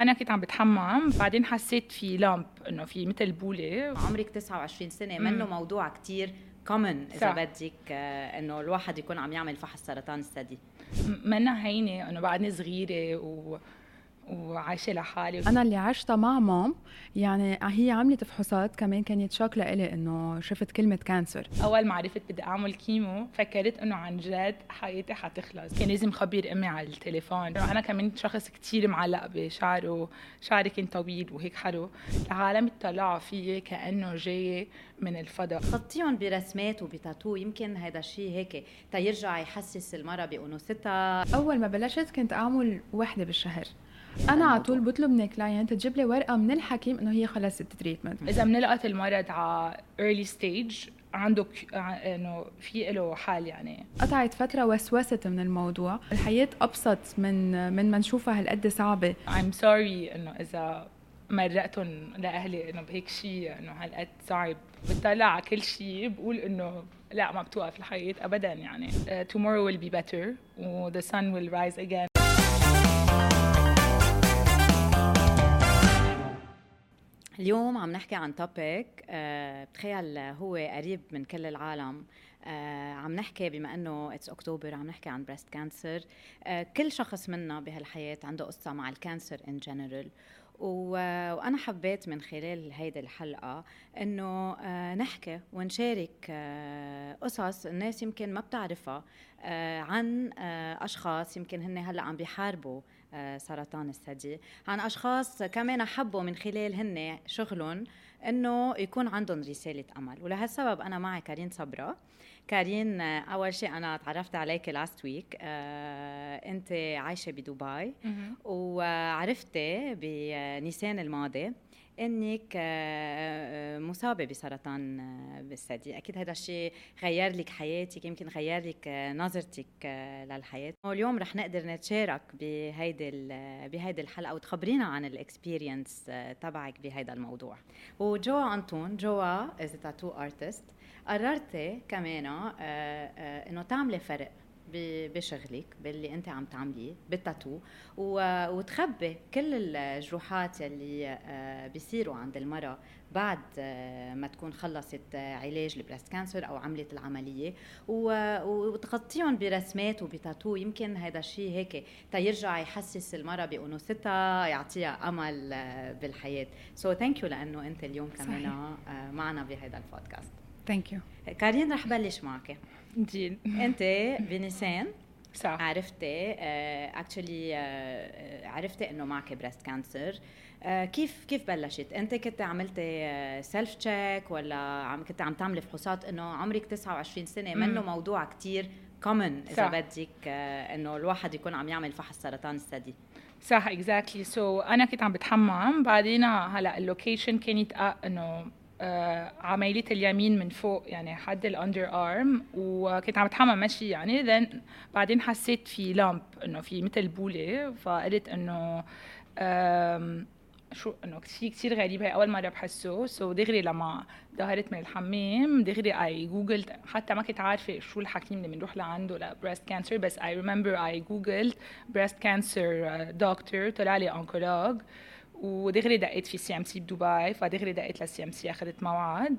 أنا كنت عم بتحمم بعدين حسيت في lump إنه في مثل بولة. عمرك 29 سنة منه موضوع كتير كومن إذا بدك آه، إنه الواحد يكون عم يعمل فحص سرطان الثدي. منا هينة إنه بعدني صغيرة و وعايشة لحالي أنا اللي عشتها مع مام يعني هي عملت فحوصات كمان كانت shock لإلي إنه شفت كلمة cancer أول ما عرفت بدي أعمل chemo فكرت إنه عن جد حياتي حتخلص. كان لازم خبر أمي على التليفون. أنا كمان شخص كتير معلق بشعره شعري كان طويل وهيك حلو. العالم اطلعوا فيي كأنه جاي من الفضاء. خطيهم برسمات وبتاتو يمكن هذا الشيء هيك تيرجع يحسس المرأة بأنوثتها. أول ما بلشت كنت أعمل وحدة بالشهر. أنا على طول بطلب من ال client تجيب لي ورقة من الحكيم إنه هي خلصت ال treatment إذا بنلقط المرض على early stage عنده إنه في له حال يعني. قطعت فترة وسوست من الموضوع. الحياة أبسط من من ما نشوفها هالقد صعبة. I'm sorry إنه إذا مرقتهم لأهلي إنه بهيك شيء إنه هالقد صعب. بتطلع على كل شيء بقول إنه لا ما بتوقف الحياة ابدا يعني. Uh, tomorrow will be better و the sun will rise again. اليوم عم نحكي عن topic أه بتخيل هو قريب من كل العالم. أه عم نحكي بما إنه it's October عم نحكي عن breast cancer أه كل شخص منا بهالحياة عنده قصة مع ال cancer in general وأنا حبيت من خلال هيدي الحلقة إنه آه، نحكي ونشارك آه، قصص الناس يمكن ما بتعرفها آه، عن أشخاص يمكن هن هلأ عم بيحاربوا سرطان الثدي. عن أشخاص كمان حبوا من خلال هن شغلهم إنه يكون عندهم رسالة أمل. ولهالسبب أنا معي كارين صبرا. كارين أول شيء أنا تعرفت عليك last week آه، أنت عايشة بدبي. وعرفتي بنيسان الماضي. إنك آه، آه، مصابة بسرطان بالثدي. أكيد هذا الشيء غير لك حياتك يمكن غير لك نظرتك للحياة. واليوم رح نقدر نتشارك بهيدي بهيدي الحلقة وتخبرينا عن ال experience تبعك بهيدا الموضوع. وجوا أنطون جوا is tattoo artist قررتي كمان آه، آه، انه تعملي فرق بشغلك باللي أنت عم تعمليه بالتاتو. وتخبي كل الجروحات اللي آه، بيصيروا عند المرأة بعد ما تكون خلصت علاج ال breast cancer أو عملت العملية. وتغطيهم برسمات وبتاتو. يمكن هذا الشيء هيك تيرجع يحسس المرأة بانوثتها يعطيها أمل بالحياة. so thank you لأنه أنت اليوم كمان معنا بهذا البودكاست. thank you كارين رح بلش معك كارين انت بنيسان صح عرفتي actually uh, uh, عرفتي انه معك breast cancer كيف كيف بلشت انت كنت عملتي self check ولا عم كنت عم تعملي فحوصات انه عمرك 29 سنه منه موضوع كتير كومن اذا بدك انه الواحد يكون عم يعمل فحص سرطان الثدي صح exactly سو so, أنا كنت عم بتحمم بعدين هلا ال location كانت انه آه عمليه اليمين من فوق يعني حد ال under arm وكنت عم بتحمم مشي يعني. then بعدين حسيت في lump إنه في مثل بولة. فقلت إنه شو إنه شيء كثير غريب. هي أول مرة بحسه. سو so دغري لما ظهرت من الحمام دغري اي googled حتى ما كنت عارفة شو الحكيم اللي بنروح لعنده ل breast cancer بس I ريمبر اي جوجلت breast cancer doctor طلع لي fr: oncologue ودغري دقيت في CMC بدبي فدغري دقيت لل CMC أخذت موعد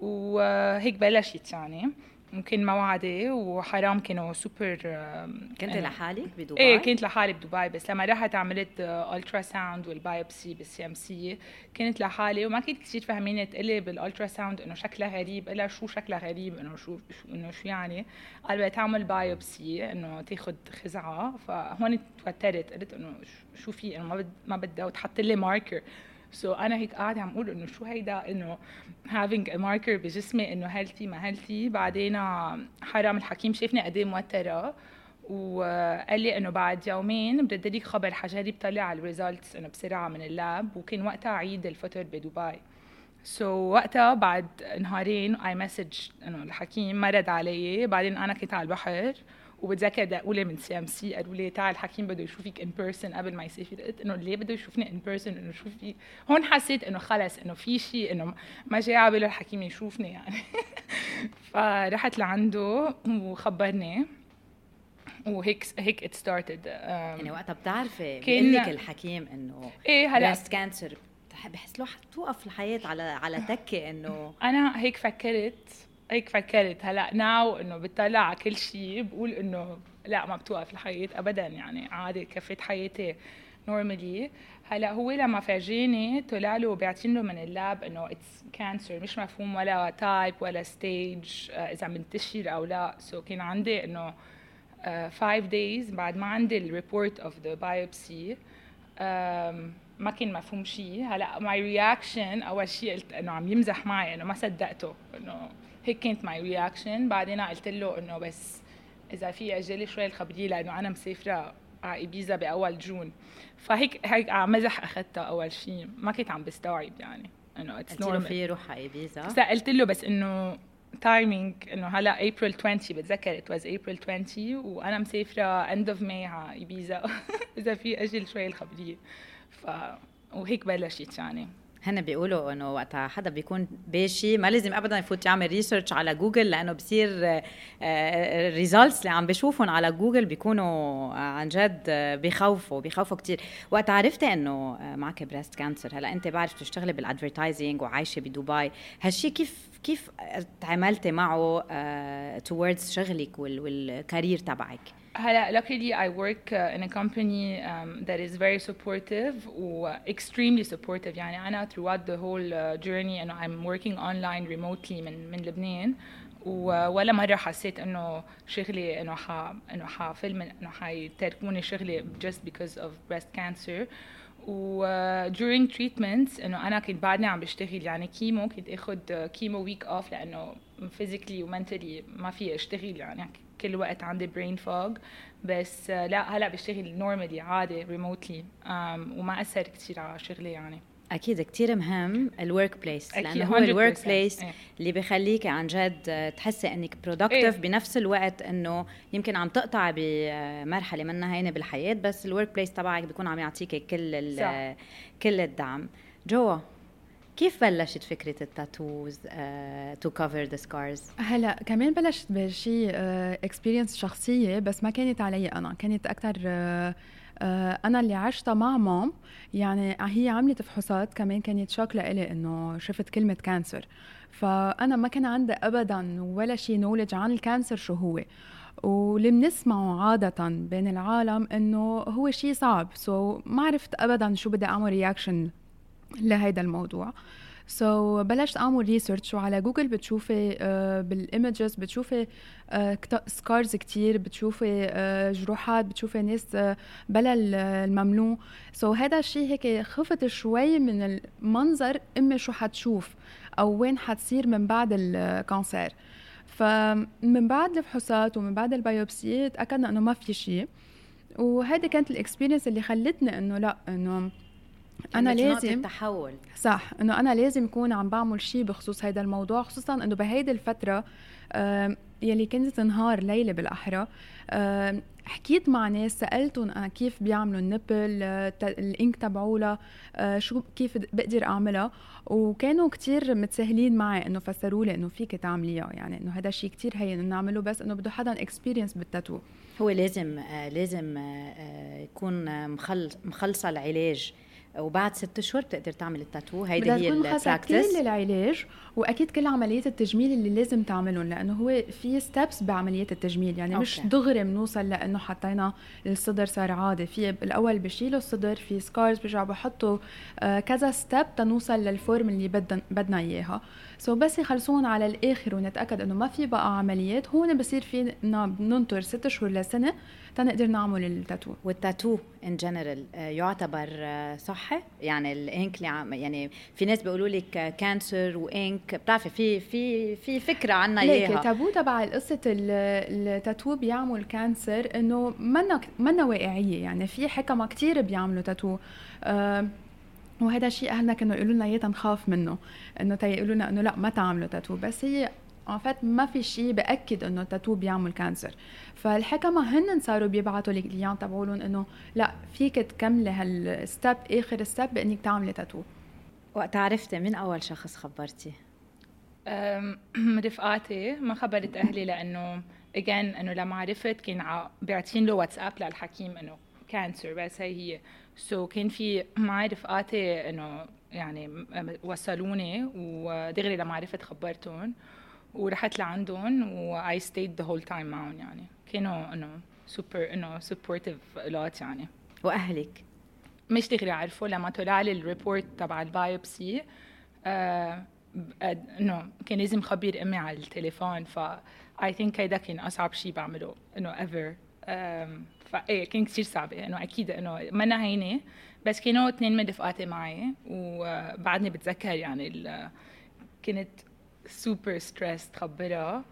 وهيك بلشت يعني. ممكن موعدي وحرام كانوا سوبر كنت لحالك بدبي؟ إيه كنت لحالي بدبي بس لما رحت عملت ultrasound وال biopsy بال CMC كنت لحالي وما كنت كثير فهمينه تقلي بال ultrasound إنه شكلها غريب إلا شو شكلها غريب إنه شو إنه شو يعني. قال بدها تعمل biopsy إنه تاخذ خزعة فهون توترت قلت إنه شو في؟ إنه ما بد ما بدها وتحط لي marker سو so أنا هيك قاعدة عم أقول إنه شو هيدا؟ إنه having a marker بجسمي إنه healthy ما healthy بعدين حرام الحكيم شافني قد إيه موترة. وقال لي إنه بعد يومين برد لك خبر حجرب طلع على ال results إنه بسرعة من ال lab. وكان وقتها عيد الفطر بدبي. سو so, وقتها بعد نهارين I message إنه الحكيم ما رد علي. بعدين أنا كنت على البحر. وبتذكر دقوا لي من CMC قالوا لي تعال الحكيم بده يشوفك in person قبل ما يسافر قلت إنه ليه بده يشوفني in person إنه شو في؟ هون حسيت إنه خلص إنه في شيء إنه ما جاي على باله الحكيم يشوفني يعني. فرحت لعنده وخبرني. وهيك هيك it started يعني وقتها بتعرفي كان- لك الحكيم إنه إيه هلا بريست كانسر بحس الواحد توقف الحياة على على تكة إنه أنا هيك فكرت هيك فكرت. هلا now إنه بتطلع على كل شيء بقول إنه لا ما بتوقف الحياة ابدا يعني عادي كفيت حياتي normally هلا هو لما فرجيني طلع له بيعطين له من ال lab إنه it's cancer مش مفهوم ولا type ولا stage إذا منتشر أو لا. سو so كان عندي إنه 5 days بعد ما عندي ال report of the biopsy ما كان مفهوم شيء هلا my reaction أول شيء قلت إنه عم يمزح معي إنه ما صدقته إنه هيك كانت my reaction بعدين قلت له إنه بس إذا في اجلي شوي الخبرية لأنه أنا مسافرة على إيبيزا بأول June. فهيك هيك على مزح أخذتها أول شيء ما كنت عم بستوعب يعني. إنه it's قلت له في يروح على إيبيزا؟ بس قلت له بس إنه timing إنه هلأ ابريل 20 بتذكر it was April 20 وأنا مسافرة end of May على إيبيزا. إذا في اجلي شوي الخبرية. ف وهيك بلشت يعني. هن بيقولوا إنه وقتها حدا بيكون باشي ما لازم ابدا يفوت يعمل research على جوجل لأنه بصير ال results اللي عم بشوفهم على جوجل بيكونوا آه، عن جد آه، بيخوفوا بيخوفوا كتير. وقت عرفتي إنه آه، معك breast cancer هلا أنت بعرف تشتغلي بال advertising وعايشة بدبي. هالشي كيف كيف تعاملتي معه توردز شغلك وال- والكارير تبعك؟ هلا luckily I work uh, in a company um, that is very supportive و extremely supportive يعني أنا throughout the whole uh, journey إنه I'm working online remotely من من لبنان و- ولا مرة حسيت إنه شغلي إنه ح إنه حفل من إنه حيتركوني شغلي just because of breast cancer و uh, during treatments انه أنا كنت بعدني عم بشتغل يعني chemo كنت اخذ chemo week off لأنه physically و mentally ما في اشتغل يعني كل وقت عندي brain fog بس uh, لا هلأ بشتغل normally عادي remotely وما أثر كثير على شغلي يعني أكيد كتير مهم ال workplace لأنه هو الورك 100%. place إيه. اللي بخليك عن جد تحسي إنك productive إيه. بنفس الوقت إنه يمكن عم تقطع بمرحلة منها هينة بالحياة بس ال workplace تبعك بيكون عم يعطيك كل. كل الدعم جوا كيف بلشت فكرة ال tattoos to cover the scars هلا كمان بلشت بشيء experience شخصية بس ما كانت علي أنا كانت أكثر أنا اللي عشتها مع مام. يعني هي عملت فحوصات كمان كانت shock لإلي إنه شفت كلمة cancer فأنا ما كان عندي ابدا ولا شيء knowledge عن ال cancer شو هو. واللي بنسمعه عادة بين العالم إنه هو شيء صعب. سو so ما عرفت ابدا شو بدي أعمل reaction لهيدا الموضوع. سو so, بلشت أعمل research وعلى جوجل بتشوفي uh, بال images بتشوفي scars uh, كتير بتشوفي uh, جروحات بتشوفي ناس بلا ال mamelon سو so, هذا الشيء هيك خفت شوي من المنظر امي شو حتشوف أو وين حتصير من بعد ال cancer فمن بعد الفحوصات ومن بعد ال biopsy تاكدنا إنه ما في شيء وهيدي كانت ال experience اللي خلتني إنه لأ إنه أنا لازم تحول صح إنه أنا لازم اكون عم بعمل شيء بخصوص هذا الموضوع خصوصا إنه بهيدي الفترة يلي كنت نهار ليلة بالأحرى حكيت مع ناس سألتهم أنا كيف بيعملوا ال nipple ink تبعولها شو كيف بقدر أعملها؟ وكانوا كتير متساهلين معي إنه فسروا لي إنه فيك تعمليها يعني إنه هذا شيء كتير هين نعمله بس إنه بده حدا experience بالتاتو. هو لازم لازم يكون مخلصة العلاج. وبعد ست اشهر بتقدر تعمل التاتو. هيدي هي ال practice للعلاج وأكيد كل عمليات التجميل اللي لازم تعملهم لأنه هو في steps بعمليات التجميل. يعني okay. مش دغري بنوصل لأنه حطينا الصدر صار عادي. في الأول بشيلوا الصدر في scars بيرجعوا بحطوا كذا step تنوصل لل form اللي بدنا بدنا إياها. so بس يخلصون على الآخر ونتأكد إنه ما في بقى عمليات. هون بصير فينا بننطر ست شهور لسنة تنقدر نعمل التاتو. والتاتو in general يعتبر صحي يعني الإنك اللي عم يعني في ناس بيقولوا لك cancer وإنك بتعرفي في في في فكرة عنا إياها. ليك تابو تبع قصه التاتو بيعمل cancer إنه منا منا واقعية. يعني في حكمة كثير بيعملوا تاتو. أه وهذا شيء أهلنا كانوا يقولوا لنا إياه تنخاف منه. إنه تيقولوا لنا إنه لا ما تعملوا تاتو. بس هي in fact ما في شيء بأكد إنه التاتو بيعمل cancer فالحكمة هن صاروا بيبعتوا ال clients تبعولهم إنه لا فيك تكملي هال step آخر step بإنك تعملي تاتو وقت عرفتي من أول شخص خبرتي؟ رفقاتي ما خبرت أهلي لأنه again إنه لما عرفت كان بيعطين له واتساب للحكيم إنه cancer بس هي هي. so so كان في معي رفقاتي إنه يعني وصلوني ودغري لما عرفت خبرتهم. ورحت لعندهم و I stayed the whole time معهم يعني. كانوا إنه سوبر إنه supportive lot يعني. وأهلك؟ مش دغري عرفوا لما طلع لي ال report تبع ال biopsy آه إنه كان لازم خبر أمي على التليفون ف I think هيدا كان أصعب شيء بعمله إنه ever فإيه كان كثير صعبه إنه أكيد إنه منا هينه بس كانوا اثنين من رفقاتي معي وبعدني بتذكر يعني كنت super stressed تخبرها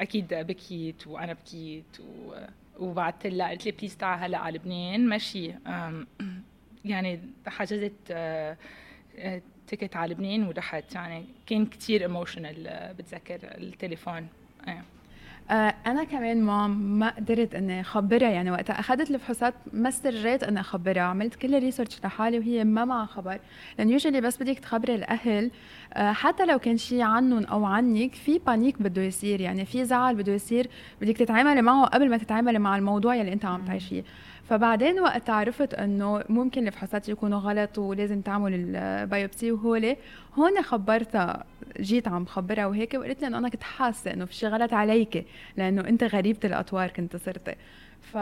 أكيد بكيت وأنا بكيت و... وبعثت لها قلت لي please تعال هلأ على لبنان. ماشي. يعني حجزت آه، آه، ticket على لبنان ورحت. يعني كان كتير emotional بتذكر التليفون. إيه آه، أنا كمان ما ما قدرت إني أخبرها. يعني وقتها أخذت الفحوصات ما استرجيت إني أخبرها. عملت كل ال research لحالي وهي ما معها خبر. لأن usually بس بدك تخبري الأهل آه، حتى لو كان شيء عنهم أو عنك في panic بده يصير. يعني في زعل بده يصير. بدك تتعاملي معه قبل ما تتعاملي مع الموضوع يلي أنت عم تعيشيه. فبعدين وقت عرفت إنه ممكن الفحوصات يكونوا غلط ولازم تعمل ال biopsy وهولي هون خبرتها جيت عم خبرها وهيك وقلت لها إنه أنا كنت حاسة إنه في شيء غلط عليك لأنه أنت غريبة الأطوار كنت صرتي. ف...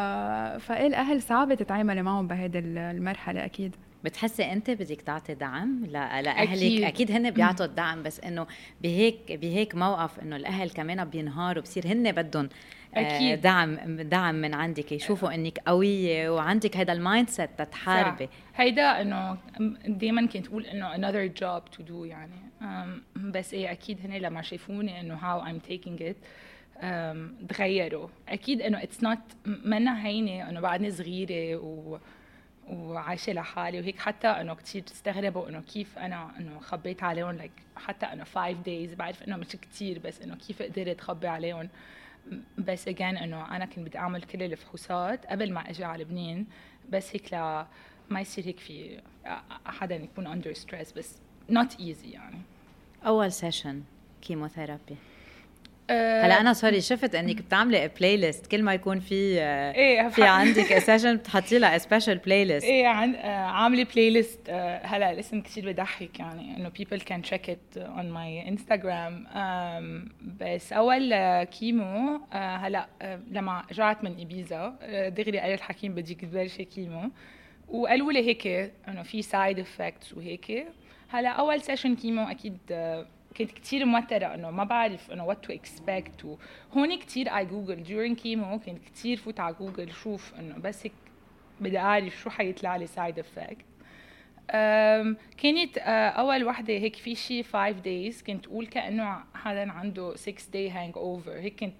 فإيه الأهل صعبة تتعاملي معهم بهيدي المرحلة أكيد. بتحسي انت بدك تعطي دعم لاهلك أكيد. أكيد هن بيعطوا الدعم بس إنه بهيك بهيك موقف إنه الأهل كمان بينهاروا بصير هن بدهم آه، أكيد. دعم دعم من عندك يشوفوا إنك قوية وعندك هذا ال mindset تتحاربي. هيدا إنه دائما كنت أقول إنه another job to do يعني بس إيه أكيد هن لما شافوني إنه how I'm taking it تغيروا أكيد إنه it's not منا هينة إنه بعدني صغيرة و وعايشة لحالي وهيك حتى إنه كثير استغربوا إنه كيف أنا إنه خبيت عليهم like حتى إنه 5 days بعرف إنه مش كثير بس إنه كيف قدرت خبي عليهم. بس again إنه أنا كنت بدي أعمل كل الفحوصات قبل ما إجي على لبنان بس هيك لا ما يصير هيك في حدا يكون under stress بس not easy يعني. أول session chemotherapy هلا أنا sorry شفت إنك بتعملي playlist كل ما يكون في آه، إيه في عندك session بتحطي لها special playlist إيه عن آه، عاملة playlist هلا الاسم كثير بضحك يعني إنه people can check it on my Instagram. um, بس أول آه، chemo آه، هلا آه، لما رجعت من إيبيزا آه، دغري قال الحكيم بدك تبلشي chemo. وقالوا لي هيك إنه في side effects وهيك. هلا أول session chemo أكيد آه، كنت كتير موترة إنه ما بعرف إنه what to expect وهون كتير I Google during chemo كنت كتير فوت على جوجل شوف إنه بس هيك بدي أعرف شو حيطلع لي side effect كانت أول وحدة هيك في شي 5 days كنت أقول كأنه حدا عنده 6 day hangover هيك كنت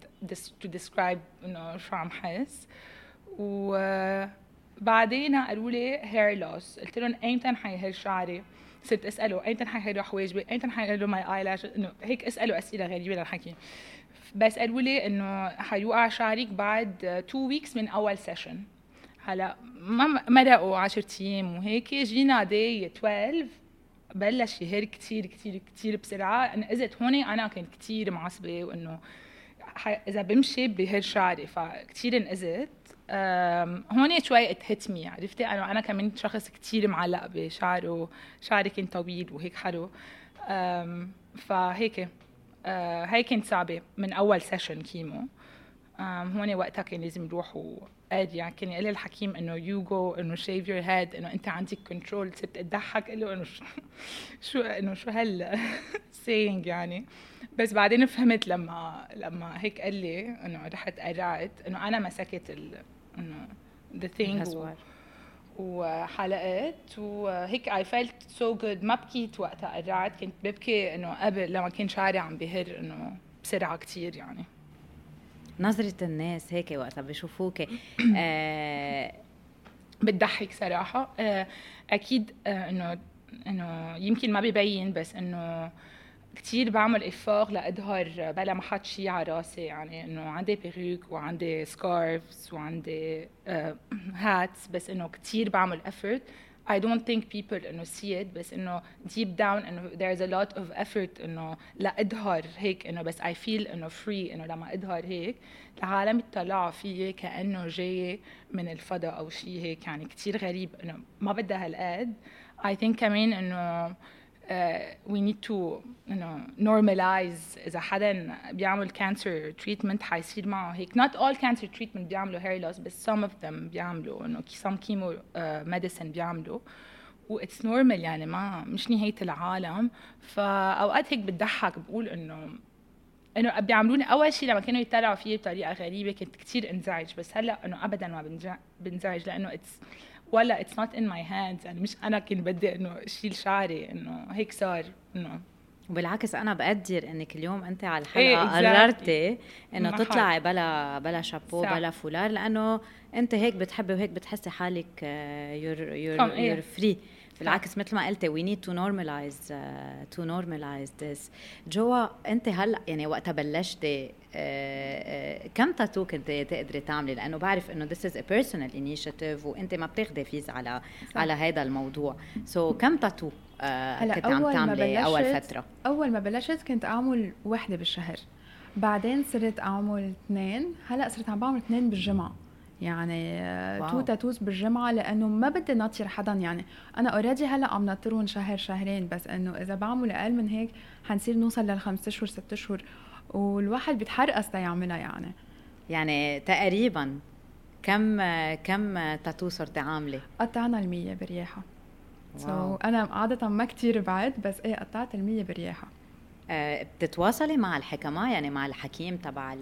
to describe إنه شو عم حس. وبعدين قالوا لي hair loss قلت لهم أيمتى حيهر شعري؟ صرت اساله ايمتى حيهروا حواجبي ايمتى حيهروا my eyelashes إنه هيك اساله أسئلة غريبة للحكي. بس قالوا لي إنه حيوقع شعرك بعد 2 weeks من أول session هلا ما مرقوا 10 أيام وهيك جينا day 12 بلش يهر كتير كتير كتير بسرعة. انقهرت هون أنا كنت كتير معصبة وإنه إذا بمشي بهر شعري فكتير انقذت أم، هون شوي اتهتمي عرفتي؟ أنا أنا كمان شخص كتير معلق بشعره شعري كان طويل وهيك حلو. فهيك أه، هي كانت صعبة من أول session chemo. هون وقتها كان لازم يروح وقال يعني كان يقول الحكيم إنه يو جو إنه shave your head إنه أنت عندك control صرت أضحك. له إنه شو شو إنه شو هال سينج يعني؟ بس بعدين فهمت لما لما هيك قال لي إنه رحت قرعت إنه أنا مسكت ال إنه the thing. وحلقت وهيك I felt so good ما بكيت وقتها قرعت كنت ببكي إنه قبل لما كان شعري عم بهر إنه بسرعة كتير يعني. نظرة الناس هيك وقتها بشوفوك آه بتضحك صراحة. آه، أكيد آه، إنه إنه يمكن ما ببين بس إنه كتير بعمل افاق لأظهر بلا ما حط شيء على راسي يعني إنه عندي بيروك وعندي scarves وعندي hats بس إنه كتير بعمل effort I don't think people إنه see it بس إنه deep down إنه there's a lot of effort إنه لا اظهر هيك إنه بس I feel إنه free إنه لما أظهر هيك. العالم يطلعوا فيي كأنه جاي من الفضاء أو شيء هيك يعني كثير غريب إنه ما بدها هالقد. I think كمان إنه we need to know, normalize إذا حدا بيعمل cancer treatment حيصير معه هيك. Not all cancer treatment بيعملوا hair loss بس some of them بيعملوا إنه some chemo uh, medicine بيعملوا. و it's normal يعني ما مش نهاية العالم. فأوقات هيك بتضحك بقول إنه إنه بيعملوني أول شيء لما كانوا يطلعوا فيي بطريقة غريبة كنت كثير انزعج بس هلأ إنه ابدا ما بنزعج لأنه it's ولا it's not in my hands يعني مش أنا كنت بدي إنه أشيل شعري إنه هيك صار إنه. وبالعكس أنا بقدر إنك اليوم أنت على الحلقة إيه قررتي إنه تطلعي بلا بلا شابو بلا فولار لأنه أنت هيك بتحبي وهيك بتحسي حالك you're you're you're free بالعكس مثل ما قلتي we need to normalize to normalize this جوا أنت هلأ يعني وقتها بلشتي uh, uh, كم تاتو كنت تقدري تعملي؟ لأنه بعرف إنه this is a personal initiative وأنت ما بتاخذي fees على صح. على هذا الموضوع. so so, كم tattoo uh, هلأ كنت عم تعملي أول فترة؟ أول ما بلشت كنت أعمل وحدة بالشهر. بعدين صرت أعمل اثنين. هلأ صرت عم بعمل اثنين بالجمعة. يعني wow. two tattoos بالجمعة لأنه ما بدي ناطر حدا يعني. أنا already هلأ عم ناطرهم شهر شهرين بس إنه إذا بعمل أقل من هيك حنصير نوصل للخمس اشهر ست اشهر والواحد بيتحرقص تيعملها يعني. يعني تقريبا كم كم تاتو صرتي عاملة؟ قطعنا المية برياحة so so, أنا عادة ما كتير بعد بس إيه قطعت المية برياحة بتتواصلي مع الحكماء يعني مع الحكيم تبع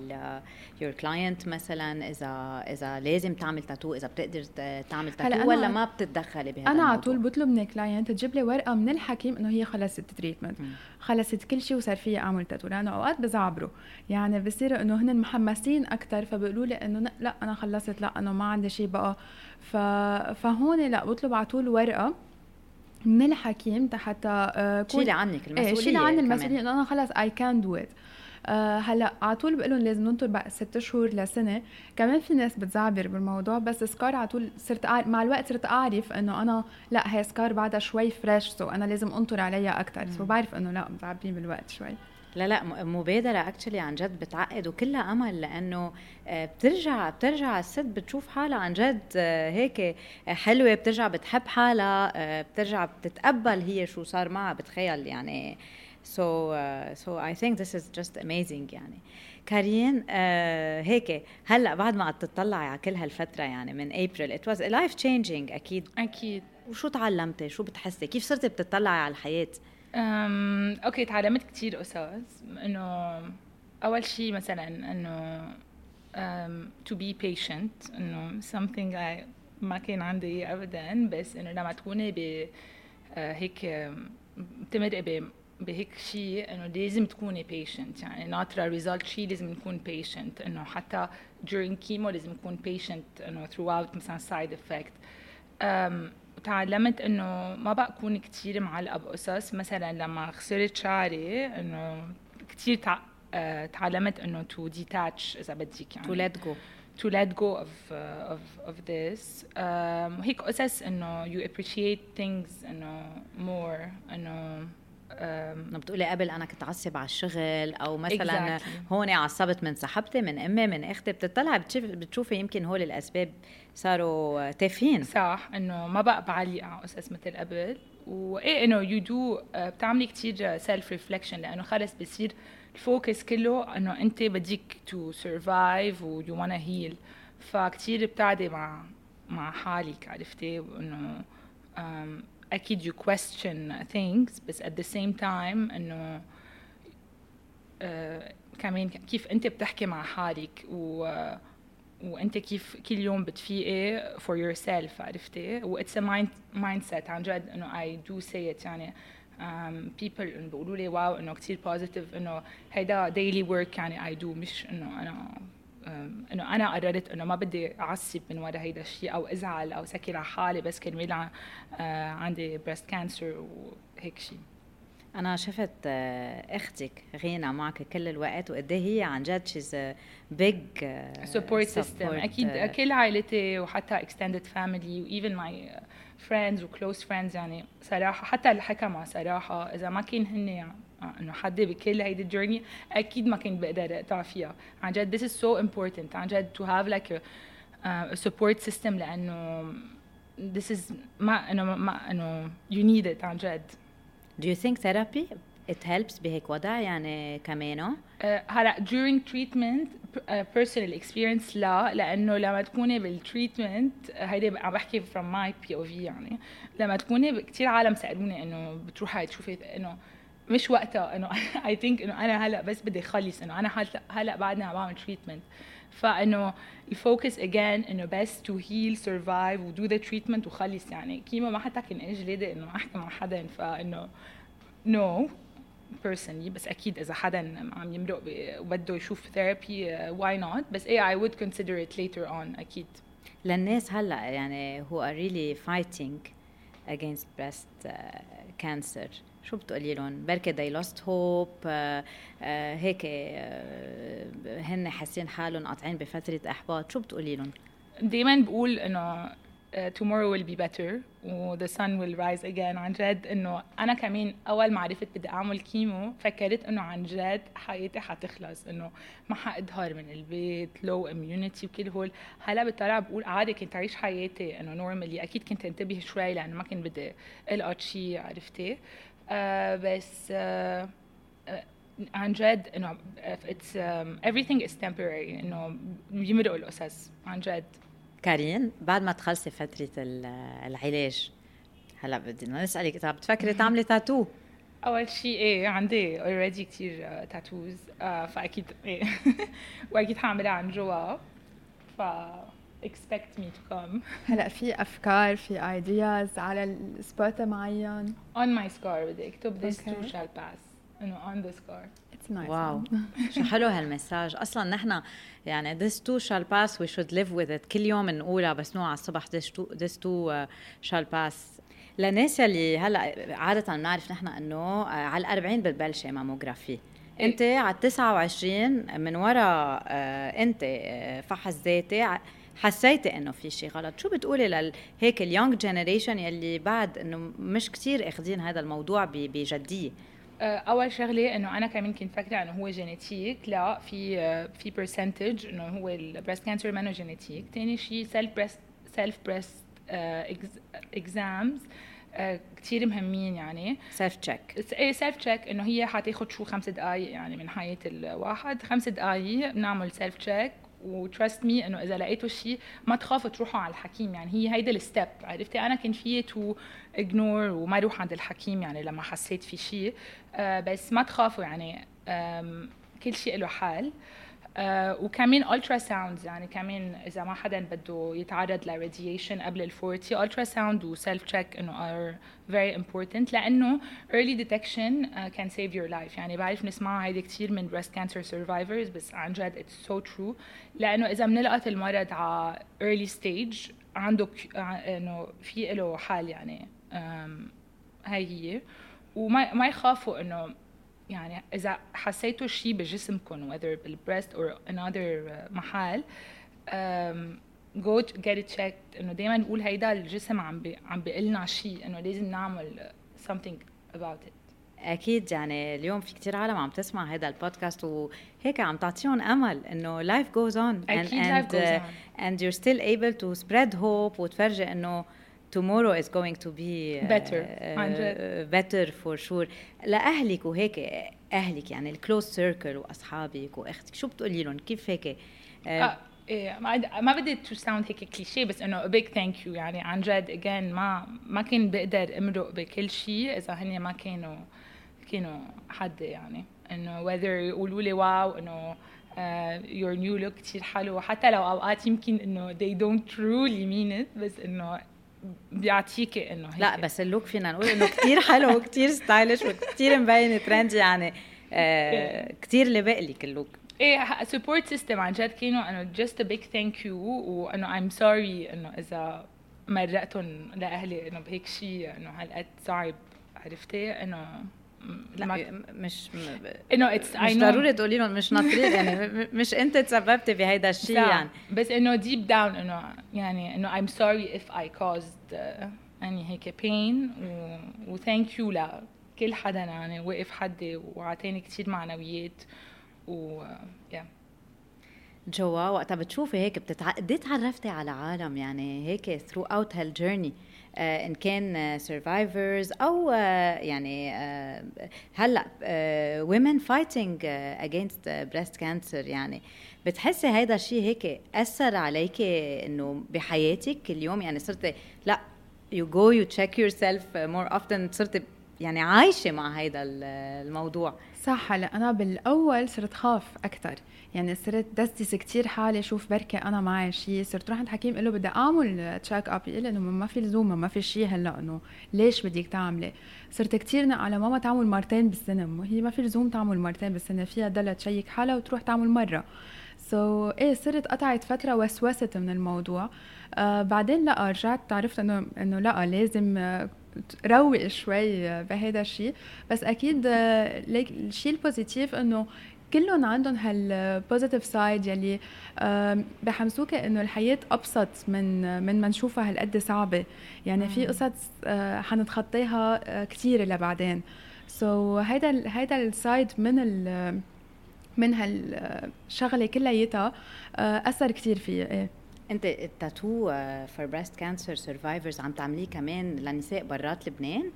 your client مثلا إذا إذا لازم تعمل تاتو إذا بتقدر تعمل تاتو ولا ما بتتدخلي بهذا أنا على طول بطلب من ال client تجيب لي ورقة من الحكيم إنه هي خلصت ال treatment خلصت كل شيء وصار فيها أعمل تاتو لأنه أوقات بزعبروا. يعني بصيروا إنه هن محمسين أكثر فبيقولوا لي إنه لا أنا خلصت لا انه ما عندي شيء بقى. ف... فهون لا بطلب على طول ورقة. من الحكيم حتى آه شيلي عنك المسؤولية إيه شيلي عني المسؤولية انه أنا خلص I can do it هلا على طول بقول لهم لازم ننطر بقى ست شهور لسنة. كمان في ناس بتزعبر بالموضوع بس scar على طول صرت أعرف مع الوقت صرت أعرف إنه أنا لا هي scar بعدها شوي fresh so أنا لازم أنطر عليها أكثر so بعرف إنه لا مزعبرين بالوقت شوي. لا لا مبادرة actually عن جد بتعقّد وكلها أمل لأنه آه، بترجع بترجع الست بتشوف حالها عن جد آه، هيك حلوة بترجع بتحب حالها آه، بترجع بتتقبل هي شو صار معها بتخيل يعني. So uh, so I think this is just amazing يعني. كارين uh, هيك هلأ بعد ما تطلعي على كل هالفترة يعني من ابريل it was life changing أكيد. أكيد. وشو تعلمتي؟ شو بتحسي؟ كيف صرتي بتطلعي على الحياة؟ um okay تعلمت كثير قصص. إنه أول شيء مثلا إنه um, to be patient. إنه something I ما كان عندي ابدا. بس إنه لما تكوني ب آه، هيك بتمرقي بهيك شيء إنه لازم تكوني patient. يعني ناطره result شيء لازم نكون patient. إنه حتى during chemo لازم نكون patient إنه throughout مثلا side effect. um, تعلمت إنه ما بقى اكون كثير معلقه بقصص مثلا لما خسرت شعري إنه كثير تع... uh, تعلمت إنه to detach إذا بدك يعني. to let go to let go of uh, of of this. um, هيك قصص إنه you appreciate things إنه more إنه انه بتقولي قبل أنا كنت اعصب على الشغل أو مثلا exactly. هون عصبت من صاحبتي من أمي من أختي بتطلعي بتشوفي بتشوفي يمكن هول الأسباب صاروا تافهين. صح إنه ما بقى بعلق على قصص مثل قبل. وإيه إنه you do بتعملي كثير self reflection لأنه خلص بصير ال focus كله إنه أنت بدك to survive و you wanna heal فكتير بتعدي مع مع حالك عرفتي؟ انه أكيد you question things بس at the same time إنه uh, كمان كيف أنت بتحكي مع حالك و وأنت كيف كل يوم بتفيقي for yourself عرفتي؟ و it's a mind mindset. عن جد إنه I do say it يعني um, people بيقولوا لي wow إنه كثير positive إنه هيدا daily work يعني I do مش إنه أنا إنه أنا قررت إنه ما بدي أعصب من ورا هيدا الشيء أو أزعل أو سكر على حالي بس كرمال آه، عندي breast cancer وهيك شيء أنا شفت آه، أختك غينا معك كل الوقت وقد إيه هي عن جد she's big support system أكيد كل عائلتي وحتى extended family و even my friends و close friends يعني صراحة حتى اللي حكى مع صراحة إذا ما كان هن يعني إنه حد بكل هيدي ال journey أكيد ما كنت بقدر اقطع فيها. عن جد this is so important. عن جد to have like a, uh, a support system لأنه this is ما إنه ما إنه you need it عن جد. Do you think therapy it helps بهيك وضع يعني كمانه؟ آه، هلا during treatment uh, personal experience لا لأنه لما تكوني بال treatment هيدي عم بحكي from my POV يعني لما تكوني كثير عالم سألوني إنه بتروحي تشوفي إنه مش وقتها إنه I think إنه أنا هلأ بس بدي اخلص إنه أنا هلأ هلأ بعدني عم بعمل treatment فإنه ال focus again إنه بس to heal survive و do the treatment وخلص. يعني كيما ما حتى كان اجلي إنه أحكي مع حدا. فإنه نو personally بس أكيد إذا حدا عم يمرق وبده يشوف therapy why not بس إيه I would consider it later on أكيد. للناس هلأ يعني who are really fighting against breast uh, cancer. شو بتقولي لهم؟ بركي they lost hope uh, uh, هيك uh, هن حاسين حالهم قاطعين بفترة إحباط. شو بتقولي لهم؟ دايما بقول إنه uh, tomorrow will be better و the sun will rise again. عن جد إنه أنا كمان أول ما عرفت بدي أعمل chemo فكرت إنه عن جد حياتي حتخلص. إنه ما حاظهر من البيت low immunity وكل هول. هلا بطلع بقول عادي كنت اعيش حياتي إنه normally أكيد كنت انتبه شوي لأنه ما كنت بدي القط شيء عرفتي؟ Uh, بس uh, عن جد إنه um, everything is temporary إنه بيمرقوا القصص عن جد. كارين بعد ما تخلصي فترة العلاج هلا بدنا نسألك إذا بتفكري تعملي تاتو أول شيء إيه عندي already كثير tattoos فأكيد إيه وأكيد حاعملها عن جوا ف expect me to come. هلأ في أفكار في ideas على ال spot معين؟ On my scar بدي اكتب this okay. too shall pass. إنه on the scar It's nice wow شو حلو هالمساج. أصلا نحن يعني this too shall pass we should live with it. كل يوم نقولها بس نوع على الصبح this too, this too uh, shall pass. للناس اللي هلأ عادة بنعرف نحن إنه على ال 40 بتبلشي mammography أنت على 29 من وراء أنت فحص ذاتي حسيتي إنه في شيء غلط. شو بتقولي لهيك ال young generation يلي بعد إنه مش كثير أخذين هذا الموضوع بجدية؟ أول شغلة إنه أنا كمان كنت فاكرة إنه هو genetic لا في في percentage إنه هو ال breast cancer منه genetic. ثاني شيء self breast self breast exams كثير مهمين يعني. self check إيه self check إنه هي حتاخذ شو خمس دقائق يعني من حياة الواحد. خمس دقائق بنعمل self check و trust me إنه إذا لقيتوا شيء ما تخافوا تروحوا على الحكيم. يعني هي هيدا ال step عرفتي؟ أنا كان فيي to ignore وما أروح عند الحكيم يعني لما حسيت في شيء آه بس ما تخافوا يعني كل شيء له حال. وكمان ultrasounds يعني كمان إذا ما حدا بده يتعرض ل radiation قبل ال 40 ultrasound و self check إنه are very important لأنه detection uh, can save your life. يعني بعرف نسمعها هيدي كثير من breast cancer survivors بس عن جد it's so true. لأنه إذا بنلقط المرض على early stage عنده إنه في له حال يعني هاي هي. وما ما يخافوا إنه يعني إذا حسيتوا شيء بجسمكم whether بالبريست or another محل go get it checked. إنه دائما نقول هيدا الجسم عم بي عم بيقول لنا شيء إنه لازم نعمل something about it. أكيد يعني اليوم في كثير عالم عم تسمع هذا البودكاست وهيك عم تعطيهم أمل إنه life goes on. أكيد goes on. uh, and you're still able to spread hope وتفرجي إنه tomorrow is going to be better uh, better for sure. لأهلك وهيك أهلك يعني ال close circle وأصحابك وأختك شو بتقولي لهم؟ كيف هيك؟ uh, آه إيه ما ما بدي to sound هيك كليشيه بس إنه big thank you يعني عن جد. again ما ما كان بقدر أمرق بكل شيء إذا هن ما كانوا كانوا حد يعني. إنه whether يقولوا لي wow إنه your new look كثير حلو. حتى لو أوقات يمكن إنه they don't truly mean it بس إنه بيعطيكي إنه لا بس اللوك فينا نقول إنه كثير حلو وكثير stylish وكثير مبين trendy يعني آه كثير لبق لك ال look. إيه support system عن جد كانوا إنه just a big thank you وإنه I'm sorry إنه إذا مرقتهم لأهلي إنه بهيك شيء إنه هالقد صعب عرفتي؟ إنه لا مش انه it's مش ضروري تقولي لهم مش ناطرين يعني مش أنت تسببتي بهيدا الشيء يعني. بس إنه deep down إنه يعني إنه I'm sorry if I caused uh, يعني هيك بين و thank you لكل حدا يعني وقف حدي وعطاني كثير معنويات و yeah. جوا وقتها بتشوفي هيك بتتع... قد تعرفتي على عالم يعني هيك throughout هال journey إن كان survivors أو آه يعني آه هلأ women fighting against breast cancer يعني. بتحسي هيدا الشيء هيك أثر عليك إنه بحياتك اليوم؟ يعني صرتي لأ جو you check yourself more often صرتي يعني عايشة مع هيدا الموضوع. صح هلا أنا بالأول صرت خاف أكثر يعني صرت دسس كثير حالي شوف بركي أنا معي شيء صرت روح عند حكيم قال له بدي أعمل check up يقول إنه ما في لزوم ما في شيء هلأ إنه ليش بدك تعملي؟ صرت كثير على ماما تعمل مرتين بالسنة. هي ما في لزوم تعمل مرتين بالسنة فيها ضلها check حالها وتروح تعمل مرة. so, إيه صرت قطعت فترة وسوست من الموضوع. آه بعدين لا رجعت عرفت إنه إنه لا لازم آه روق شوي بهذا الشيء بس أكيد آه الشيء ال positive إنه كلهم عندهم هال positive side يلي بحمسوك إنه الحياة أبسط من من ما نشوفها هالقد صعبة. يعني في قصص آه، حنتخطيها آه، كثيره لبعدين so هيدا هيدا ال side من ال من هالشغله كلياتها آه، أثر كثير فيا إيه. انت ال tattoo for breast cancer survivors عم تعمليه كمان لنساء برات لبنان؟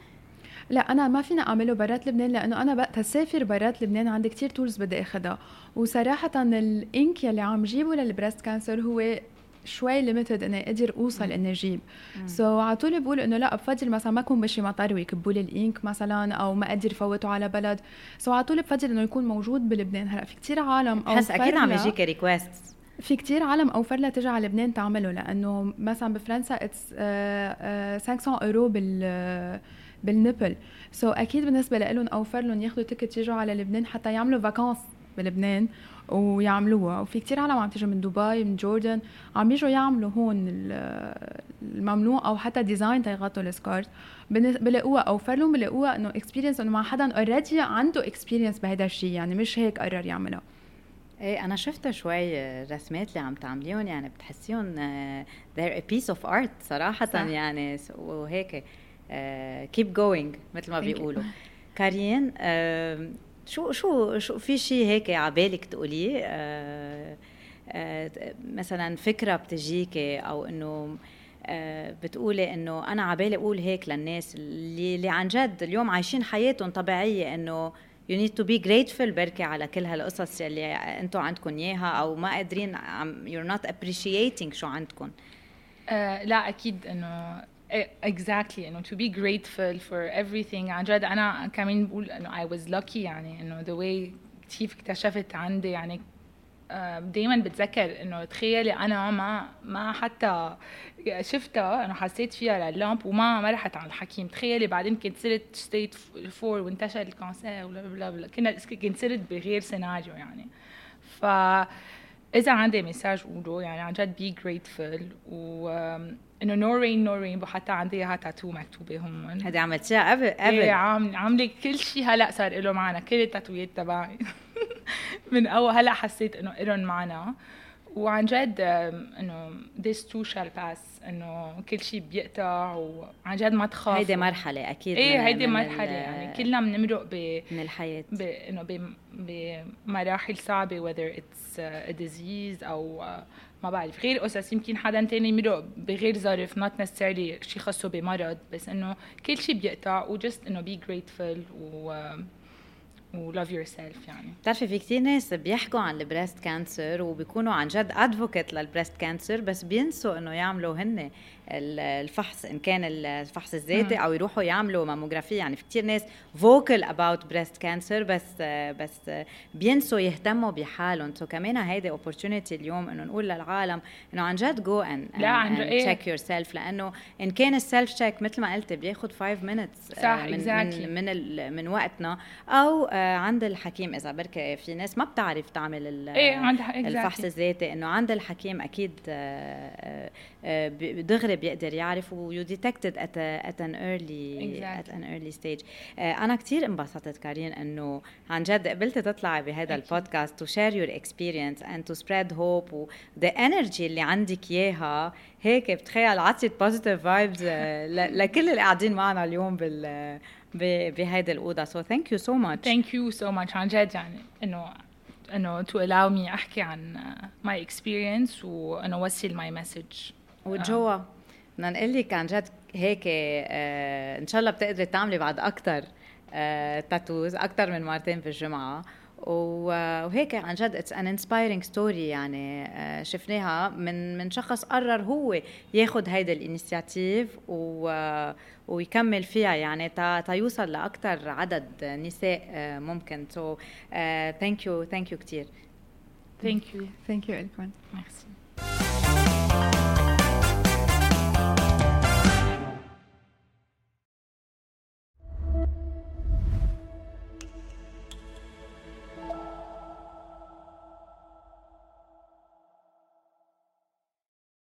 لا أنا ما فينا أعمله برات لبنان لأنه أنا بقى تسافر برات لبنان عندي كتير tools بدي اخذها وصراحة ال ink يلي عم جيبه لل breast cancer هو شوي limited إني أقدر أوصل إني أجيب. so, على طول بقول إنه لا بفضل مثلا ما اكون ماشي مطر ويكبوا لي ال ink مثلا أو ما أقدر فوته على بلد. so, على طول بفضل إنه يكون موجود بلبنان. هلأ في كثير عالم أو حس أكيد عم يجيك request في كتير عالم اوفر لها تجي على لبنان تعمله لأنه مثلا بفرنسا it's 500 اورو بال بال nipple so, أكيد بالنسبة لهم اوفر لهم ياخذوا ticket يجوا على لبنان حتى يعملوا vacances بلبنان ويعملوها. وفي كتير عالم عم تيجي من دبي من Jordan عم يجوا يعملوا هون الممنوع أو حتى design تيغطوا ال scars بلاقوها اوفر لهم بلاقوها إنه experience إنه مع حدا already عنده experience بهذا الشيء يعني مش هيك قرر يعملها. إيه أنا شفت شوي رسمات اللي عم تعمليهم يعني بتحسيهم they're a piece of art صراحة صح. يعني وهيك keep uh, going مثل ما بيقولوا. كارين uh, شو شو شو في شيء هيك على بالك تقوليه؟ uh, مثلا فكرة بتجيكي أو إنه بتقولي إنه أنا على بالي أقول هيك للناس اللي, اللي عن جد اليوم عايشين حياتهم طبيعية إنه you need to be grateful بركي على كل هالقصص اللي أنتم عندكم إياها أو ما قادرين you're not appreciating شو عندكم uh, لا أكيد إنه exactly إنه to be grateful for everything. عن جد أنا كمان بقول إنه I was lucky يعني إنه the way كيف اكتشفت عندي يعني دائما بتذكر إنه تخيلي أنا ما ما حتى شفتها انه حسيت فيها لل lump وما ما رحت على الحكيم. تخيلي بعدين كنت صرت stage four وانتشر ال cancer ولا بلا بلا كنا كنت صرت بغير سيناريو يعني. ف إذا عندي message قوله يعني عن جد be grateful و إنه no rain no rain حتى عندي إياها تاتو مكتوبة هون هذه عملتيها قبل قبل إيه عاملة كل شيء هلأ صار له معنا كل التاتويات تبعي. من اول هلا حسيت إنه إلهم معنا. وعن جد إنه this too shall pass. إنه كل شيء بيقطع وعن جد ما تخاف. هيدي مرحلة أكيد إيه هيدي مرحلة. يعني كلنا بنمرق ب من الحياة. ب إنه بمراحل صعبة whether it's a disease أو ما بعرف. غير قصص يمكن حدا تاني يمرق بغير ظرف not necessarily شيء خاصه بمرض. بس إنه كل شيء بيقطع و just إنه be grateful و و love yourself يعني. بتعرفي في كثير ناس بيحكوا عن ال breast cancer وبيكونوا عن جد advocate لل breast cancer بس بينسوا إنه يعملوا هن الفحص إن كان الفحص الذاتي أو يروحوا يعملوا mammography يعني في كثير ناس vocal about breast cancer بس بس بينسوا يهتموا بحالهم. so كمان هيدي opportunity اليوم إنه نقول للعالم إنه عن جد go and لا عن جد check yourself لأنه إن كان ال self check مثل ما قلتي بياخذ 5 minutes صح من, exactly. من من من وقتنا. أو عند الحكيم إذا بركي في ناس ما بتعرف تعمل إيه الفحص الذاتي إنه عند الحكيم أكيد دغري بيقدر يعرف و you detect it at at an early at an early stage أنا كثير انبسطت كارين إنه عن جد قبلتي تطلعي بهذا ال podcast to share your experience and to spread hope و the energy اللي عندك إياها هيك بتخيل عطيت positive vibes لكل اللي قاعدين معنا اليوم بال بهيدي الأوضة. so thank you so much thank you so much عن جد يعني إنه إنه to allow me أحكي عن my experience وانه أوصل my message وجوا بدنا نقول لك عن جد هيك آه إن شاء الله بتقدري تعملي بعد أكثر آه tattoos أكثر من مرتين في الجمعة. وهيك عن جد it's an inspiring story يعني آه، شفناها من من شخص قرر هو ياخذ هيدا ال initiative ويكمل فيها يعني تا, تا يوصل لاكثر عدد نساء آه، ممكن. so thank you thank you كثير ثانك يو ثانك يو الكم ميرسي